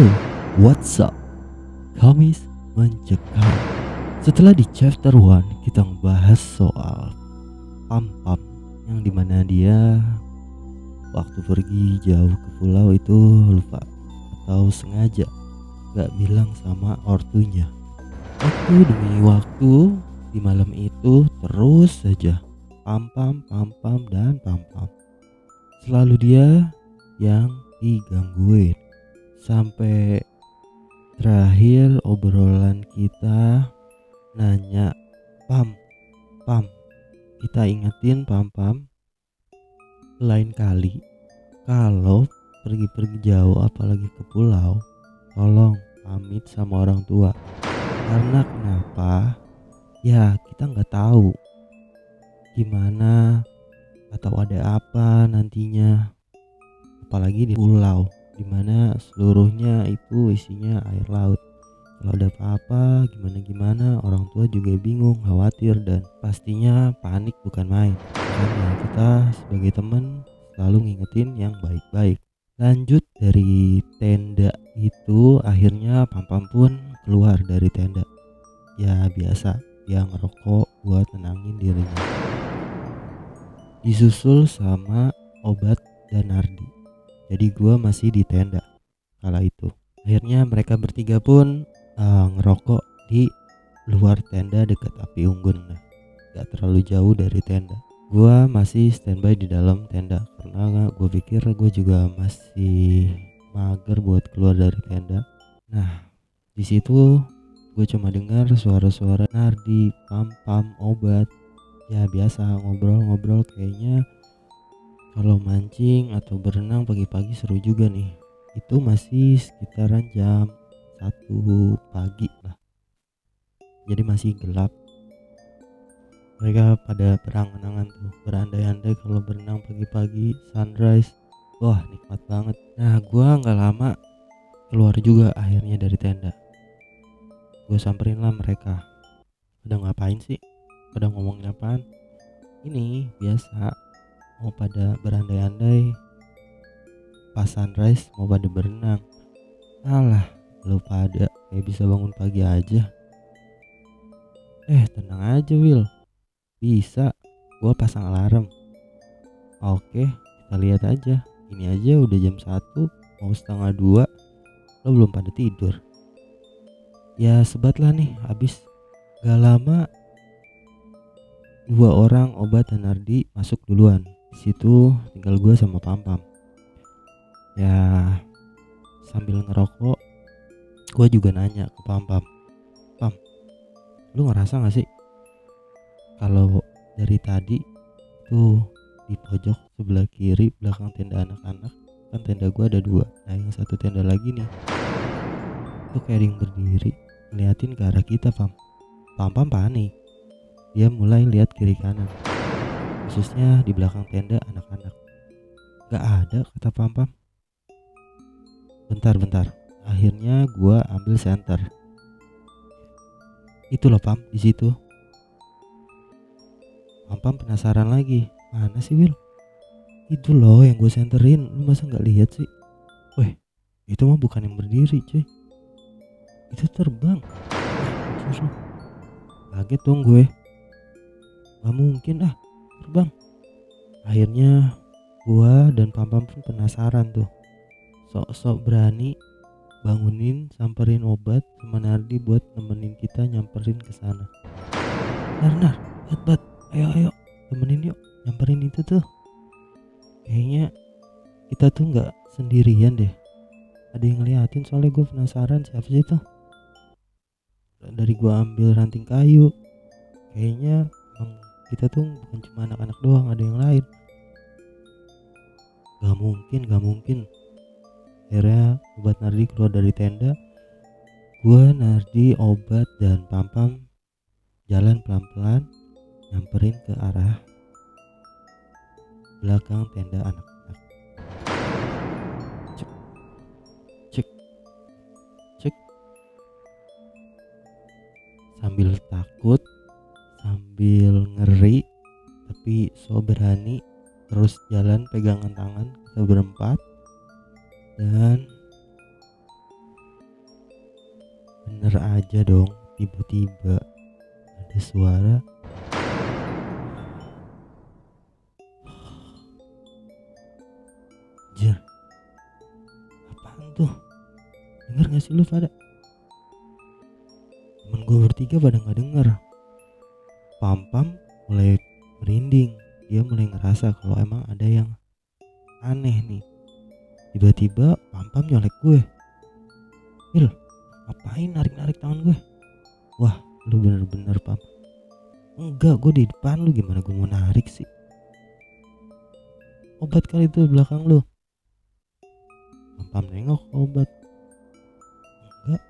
Yo, what's up? Kamis mencekam. Setelah di chapter 1 kita ngebahas soal pam-pam yang di mana dia waktu pergi jauh ke pulau itu lupa atau sengaja gak bilang sama ortunya. Waktu demi waktu di malam itu terus saja pam-pam, pam-pam dan pam-pam. Selalu dia yang digangguin sampai terakhir obrolan kita nanya pam pam kita ingetin pam pam lain kali. Kalau pergi-pergi jauh apalagi ke pulau tolong pamit sama orang tua. Karena kenapa? Ya kita nggak tahu gimana atau ada apa nantinya apalagi di pulau di mana seluruhnya itu isinya air laut. Kalau ada apa-apa gimana-gimana orang tua juga bingung khawatir dan pastinya panik bukan main. Makanya kita sebagai teman selalu ngingetin yang baik-baik. Lanjut dari tenda itu akhirnya pam-pam pun keluar dari tenda. Ya biasa. Dia ngerokok buat tenangin dirinya. Disusul sama obat dan Nardi jadi gua masih di tenda kala itu. Akhirnya mereka bertiga pun uh, ngerokok di luar tenda dekat api unggun nah. Gak terlalu jauh dari tenda. Gua masih standby di dalam tenda karena gue pikir gue juga masih mager buat keluar dari tenda. Nah di situ gue cuma dengar suara-suara nardi pam pam obat. Ya biasa ngobrol-ngobrol kayaknya kalau mancing atau berenang pagi-pagi seru juga nih. Itu masih sekitaran jam satu pagi lah. Jadi masih gelap. Mereka pada berangan-angan tuh berandai-andai kalau berenang pagi-pagi sunrise. Wah nikmat banget. Nah gua nggak lama keluar juga akhirnya dari tenda. Gue samperin lah mereka. Udah ngapain sih? Udah ngomongin apaan? Ini biasa mau pada berandai-andai pas sunrise mau pada berenang. Alah lu pada kayak bisa bangun pagi aja. Eh tenang aja Will bisa gua pasang alarm. Oke kita lihat aja. Ini aja udah jam 1 mau setengah dua. Lo belum pada tidur. Ya sebat lah nih habis. Gak lama dua orang obat dan Ardi masuk duluan di situ tinggal gue sama Pam Pam ya sambil ngerokok gue juga nanya ke Pam Pam Pam lu ngerasa gak sih kalau dari tadi tuh di pojok sebelah kiri belakang tenda anak-anak kan tenda gue ada dua nah yang satu tenda lagi nih. Tuh kayak berdiri ngeliatin ke arah kita Pam. Pam Pam panik. Dia mulai lihat kiri kanan khususnya di belakang tenda anak-anak. Gak ada kata Pam Pam. Bentar bentar, akhirnya gua ambil center. Itu loh Pam di situ. Pam Pam penasaran lagi, mana sih Will? Itu loh yang gue senterin, lu masa nggak lihat sih? Weh, itu mah bukan yang berdiri cuy. Itu terbang. Kaget dong gue. Gak mungkin ah, terbang akhirnya gua dan Pam-Pam pun penasaran tuh. Sok-sok berani bangunin samperin obat sama Nardi buat nemenin kita nyamperin ke sana. Nar nar bat bat ayo ayo. Temenin yuk nyamperin itu tuh. Kayaknya kita tuh nggak sendirian deh. Ada yang ngeliatin soalnya gue penasaran siapa sih tuh. Dari gua ambil ranting kayu. Kayaknya kita tuh bukan cuma anak-anak doang ada yang lain. Gak mungkin gak mungkin. Akhirnya obat Nardi keluar dari tenda. Gue Nardi obat dan Pampam jalan pelan-pelan nyamperin ke arah belakang tenda anak-anak. Cek. Cek. Cek. Sambil takut sambil so berani terus jalan pegangan tangan kita berempat. Dan bener aja dong tiba-tiba ada suara. Jir Apaan tuh? Denger gak sih lu pada Temen gue bertiga pada gak denger. Pam-pam mulai merinding Dia mulai ngerasa kalau emang ada yang aneh nih. Tiba-tiba pam-pam nyolek gue. Il Ngapain narik-narik tangan gue? Wah lu bener-bener pam. Enggak gue di depan lu gimana gue mau narik sih? Obat kali itu belakang lu. Pam nengok obat. Enggak.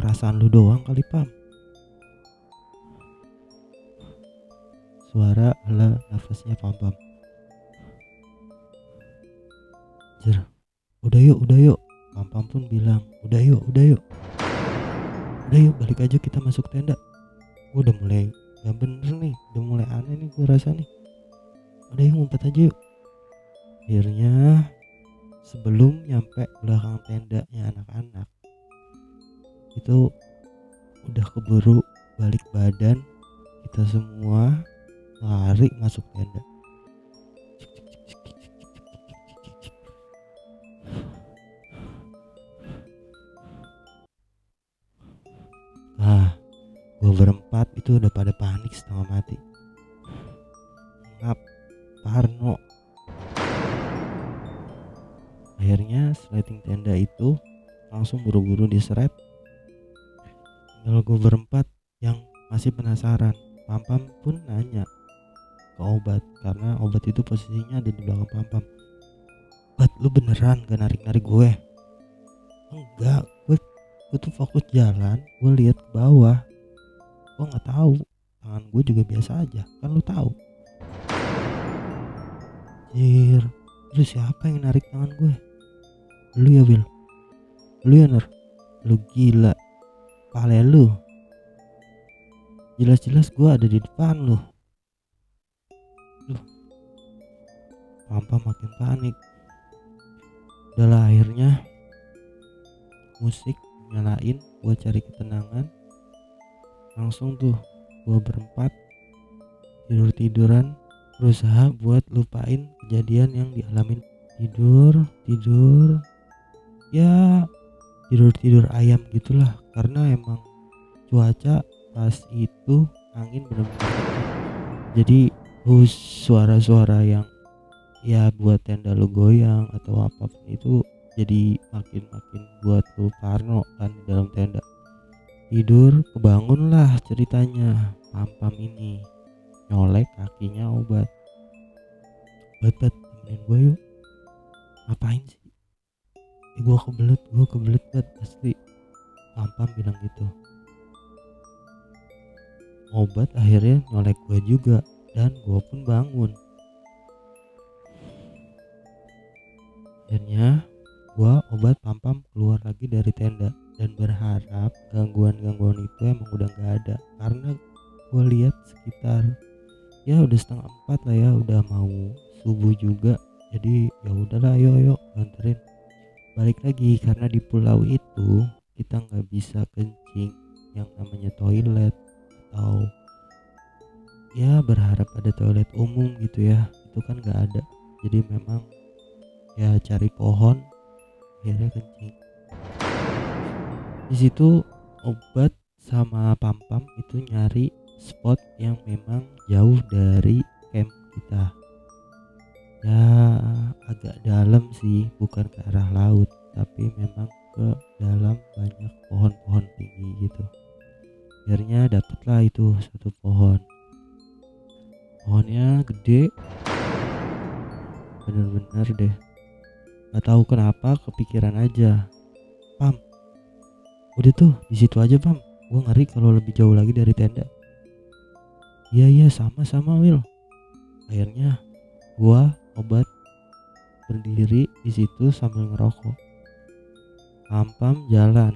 Perasaan lu doang kali Pam Suara ala nafasnya Pam Pam Jer. Udah yuk udah yuk. Pam Pam pun bilang Udah yuk udah yuk. Udah yuk balik aja kita masuk tenda. Gue udah mulai Gak bener nih. Udah mulai aneh nih gue rasa nih. Udah yuk ngumpet aja yuk. Akhirnya sebelum nyampe belakang tendanya anak-anak itu udah keburu balik badan kita semua lari masuk tenda. Ah gue berempat itu udah pada panik setengah mati. Ngap Parno. Akhirnya sleting tenda itu langsung buru-buru diseret. Tinggal gue berempat yang masih penasaran. Pampam pun nanya ke obat karena obat itu posisinya ada di belakang Pampam. Bat lu beneran gak narik-narik gue? Enggak gue gue tuh fokus jalan gue lihat ke bawah. Gue nggak tahu tangan gue juga biasa aja kan lu tahu. Jir, lu siapa yang narik tangan gue? Lu ya Will? Lu ya Nur? Lu gila. Pale lu. Jelas-jelas gue ada di depan Lu Pampa makin panik. Udahlah akhirnya Musik nyalain Gue cari ketenangan. Langsung tuh Gue berempat Tidur-tiduran Berusaha buat lupain kejadian yang dialamin. Tidur, tidur. Ya tidur tidur ayam gitulah karena emang cuaca pas itu angin benar-benar jadi hus suara-suara yang ya buat tenda lu goyang atau apa pun itu jadi makin-makin buat lu parno kan di dalam tenda. Tidur kebangun lah ceritanya. Pam-pam ini. Nyolek kakinya obat. Bat bat temenin gue yuk. Ngapain sih? Eh, gue kebelet gue kebelet banget asli. Pam bilang gitu. Obat akhirnya nyolek gue juga dan gue pun bangun akhirnya gue obat pam keluar lagi dari tenda dan berharap gangguan-gangguan itu emang udah gak ada. Karena gue lihat sekitar ya udah setengah empat lah ya udah mau subuh juga. Jadi ya udahlah ayo ayo anterin balik lagi karena di pulau itu kita nggak bisa kencing yang namanya toilet atau ya berharap ada toilet umum gitu ya. Itu kan nggak ada. Jadi memang ya cari pohon akhirnya kencing. Di situ obat sama pampam itu nyari spot yang memang jauh dari camp kita. Ya agak dalam sih bukan ke arah laut tapi memang ke dalam banyak pohon-pohon tinggi gitu. Akhirnya dapatlah itu satu pohon. Pohonnya gede. Bener-bener deh Gak tahu kenapa kepikiran aja. Pam udah tuh di situ aja pam. Gue ngeri kalau lebih jauh lagi dari tenda. Iya iya sama sama Will akhirnya gua obat berdiri di situ sambil ngerokok. Pampam jalan.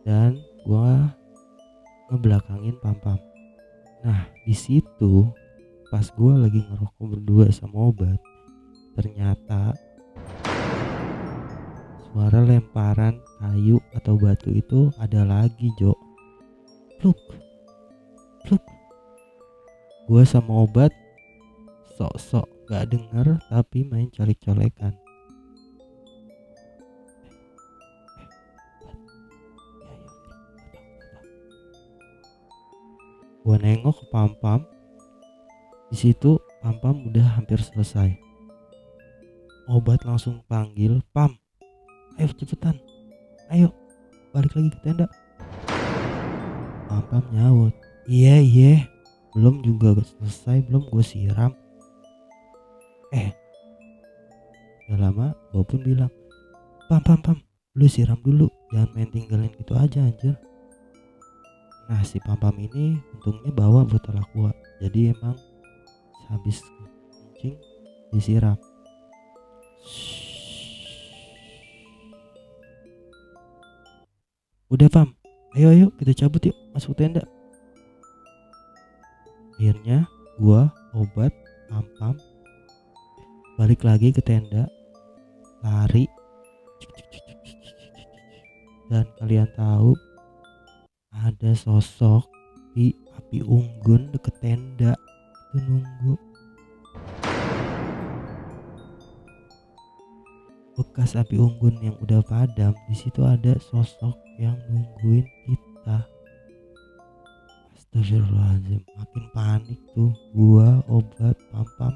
Dan gua ngebelakangin Pampam nah di situ pas gua lagi ngerokok berdua sama obat ternyata suara lemparan kayu atau batu itu ada lagi Jo. Pluk pluk. Gue sama obat sok-sok gak denger tapi main colek-colekan. Gue nengok ke pam-pam. Di situ pam-pam udah hampir selesai. Obat langsung panggil pam ayo cepetan. Ayo balik lagi ke tenda. Pam pam nyaut. Iya iya. Belum juga selesai belum gue siram. Eh. Gak lama gue pun bilang pam pam pam lu siram dulu. Jangan main tinggalin gitu aja anjir. Nah si pam pam ini untungnya bawa botol aqua. Jadi emang habis kencing disiram. Shhh. Udah pam, ayo ayo kita cabut yuk masuk tenda. Akhirnya gua obat pam balik lagi ke tenda. Lari. Dan kalian tahu ada sosok di api unggun deket tenda. Itu nunggu. Bekas api unggun yang udah padam di situ ada sosok yang nungguin kita. Astagfirullahaladzim makin panik tuh. Gua obat pam pam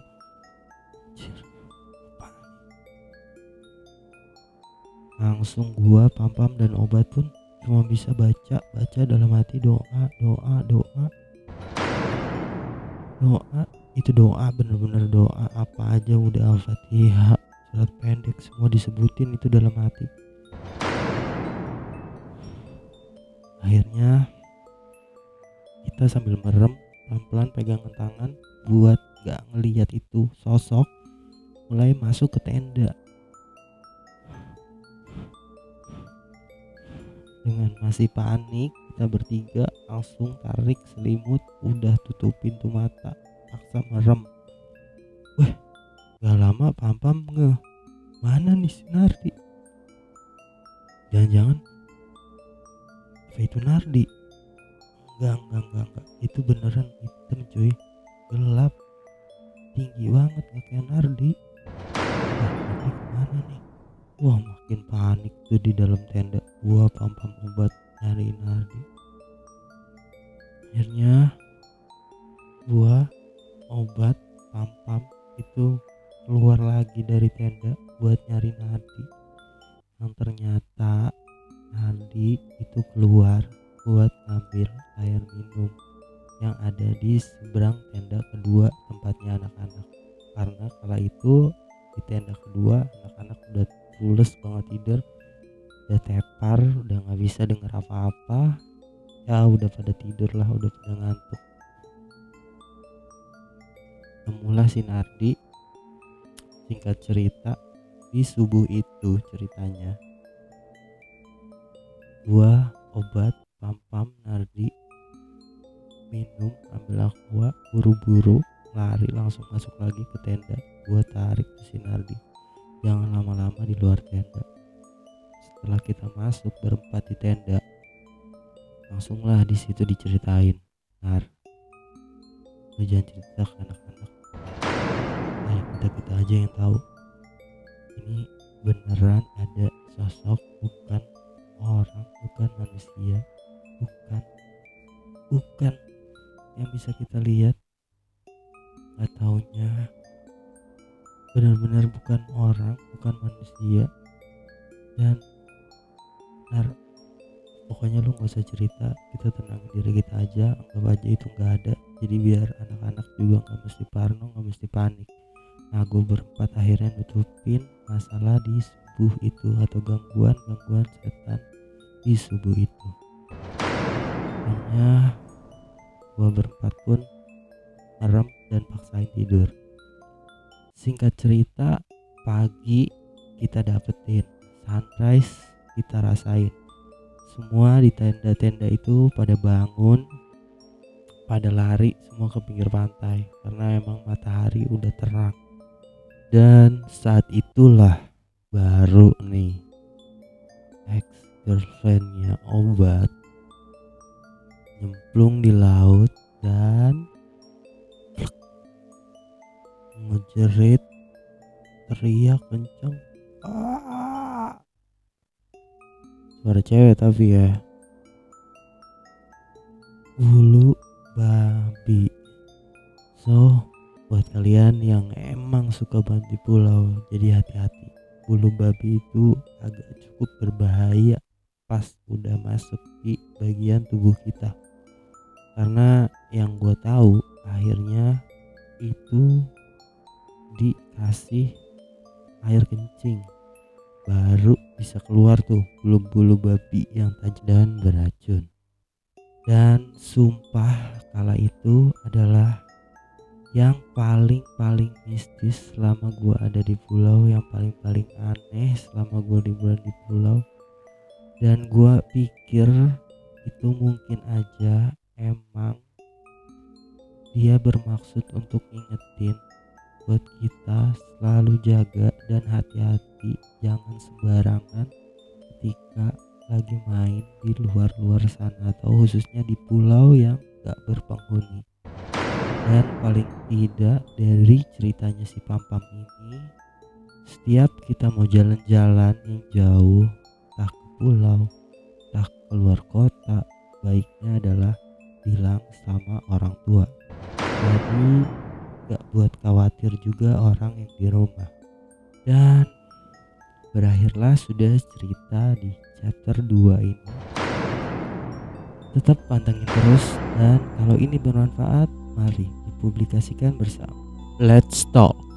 langsung gua pam pam dan obat pun cuma bisa baca baca dalam hati doa doa doa. Doa itu doa bener-bener doa. Apa aja udah al-fatihah surat pendek semua disebutin itu dalam hati akhirnya kita sambil merem pelan-pelan pegangan tangan buat gak ngeliat itu sosok mulai masuk ke tenda. Dengan masih panik kita bertiga langsung tarik selimut udah tutup pintu mata paksa merem. Wah Gak lama pam-pam nge. Mana nih si Nardi? Jangan-jangan Itu Nardi. Enggak enggak enggak enggak Itu beneran hitam cuy. Gelap. Tinggi banget gak Nardi. Nah ke mana nih? Wah makin panik tuh di dalam tenda. Gua pam-pam obat nyari Nardi. Akhirnya Gua obat pam-pam itu keluar lagi dari tenda buat nyari Nadi yang ternyata Nadi itu keluar buat ngambil air minum yang ada di seberang tenda kedua tempatnya anak-anak. Karena kala itu di tenda kedua anak-anak udah pules banget tidur udah tepar udah nggak bisa denger apa-apa. Ya udah pada tidur lah udah pada ngantuk. Temulah si Nardi. Singkat cerita, di subuh itu ceritanya. Gua obat pam-pam Nardi. Minum ambil aqua buru-buru lari langsung masuk lagi ke tenda. Gua tarik ke si Nardi. Jangan lama-lama di luar tenda. Setelah kita masuk berempat di tenda. Langsunglah di situ diceritain. Nar lu jangan cerita ke anak-anak. Kita kita aja yang tahu. Ini beneran ada sosok bukan orang bukan manusia bukan bukan yang bisa kita lihat. Nggak taunya. Benar-benar bukan orang bukan manusia. Dan benar. Pokoknya lu nggak usah cerita kita tenang diri kita aja anggap aja itu nggak ada. Jadi biar anak-anak juga nggak mesti parno nggak mesti panik. Nah gue berempat akhirnya nutupin masalah di subuh itu atau gangguan-gangguan setan di subuh itu. Hanya gue berempat pun merem dan paksain tidur. Singkat cerita, pagi kita dapetin sunrise kita rasain. Semua di tenda-tenda itu pada bangun, pada lari semua ke pinggir pantai karena emang matahari udah terang dan saat itulah baru nih. Ex girlfriendnya obat. Nyemplung di laut dan ngejerit. Teriak kenceng. Ah! suara cewek tapi ya. Bulu babi. So buat kalian yang emang suka banget di pulau jadi hati-hati bulu babi itu agak cukup berbahaya pas udah masuk di bagian tubuh kita. Karena yang gue tahu akhirnya itu dikasih air kencing. Baru bisa keluar tuh bulu-bulu babi yang tajam dan beracun. Dan sumpah kala itu adalah yang paling-paling mistis selama gua ada di pulau yang paling-paling aneh selama gua liburan di pulau dan gua pikir itu mungkin aja emang dia bermaksud untuk ingetin buat kita selalu jaga dan hati-hati jangan sembarangan ketika lagi main di luar-luar sana atau khususnya di pulau yang gak berpenghuni dan paling tidak dari ceritanya si Pampam ini setiap kita mau jalan-jalan yang jauh tak ke pulau tak keluar kota baiknya adalah bilang sama orang tua. Jadi gak buat khawatir juga orang yang di rumah. Dan berakhirlah sudah cerita di chapter 2 ini. Tetap pantengin terus dan kalau ini bermanfaat Mari dipublikasikan bersama. Let's talk.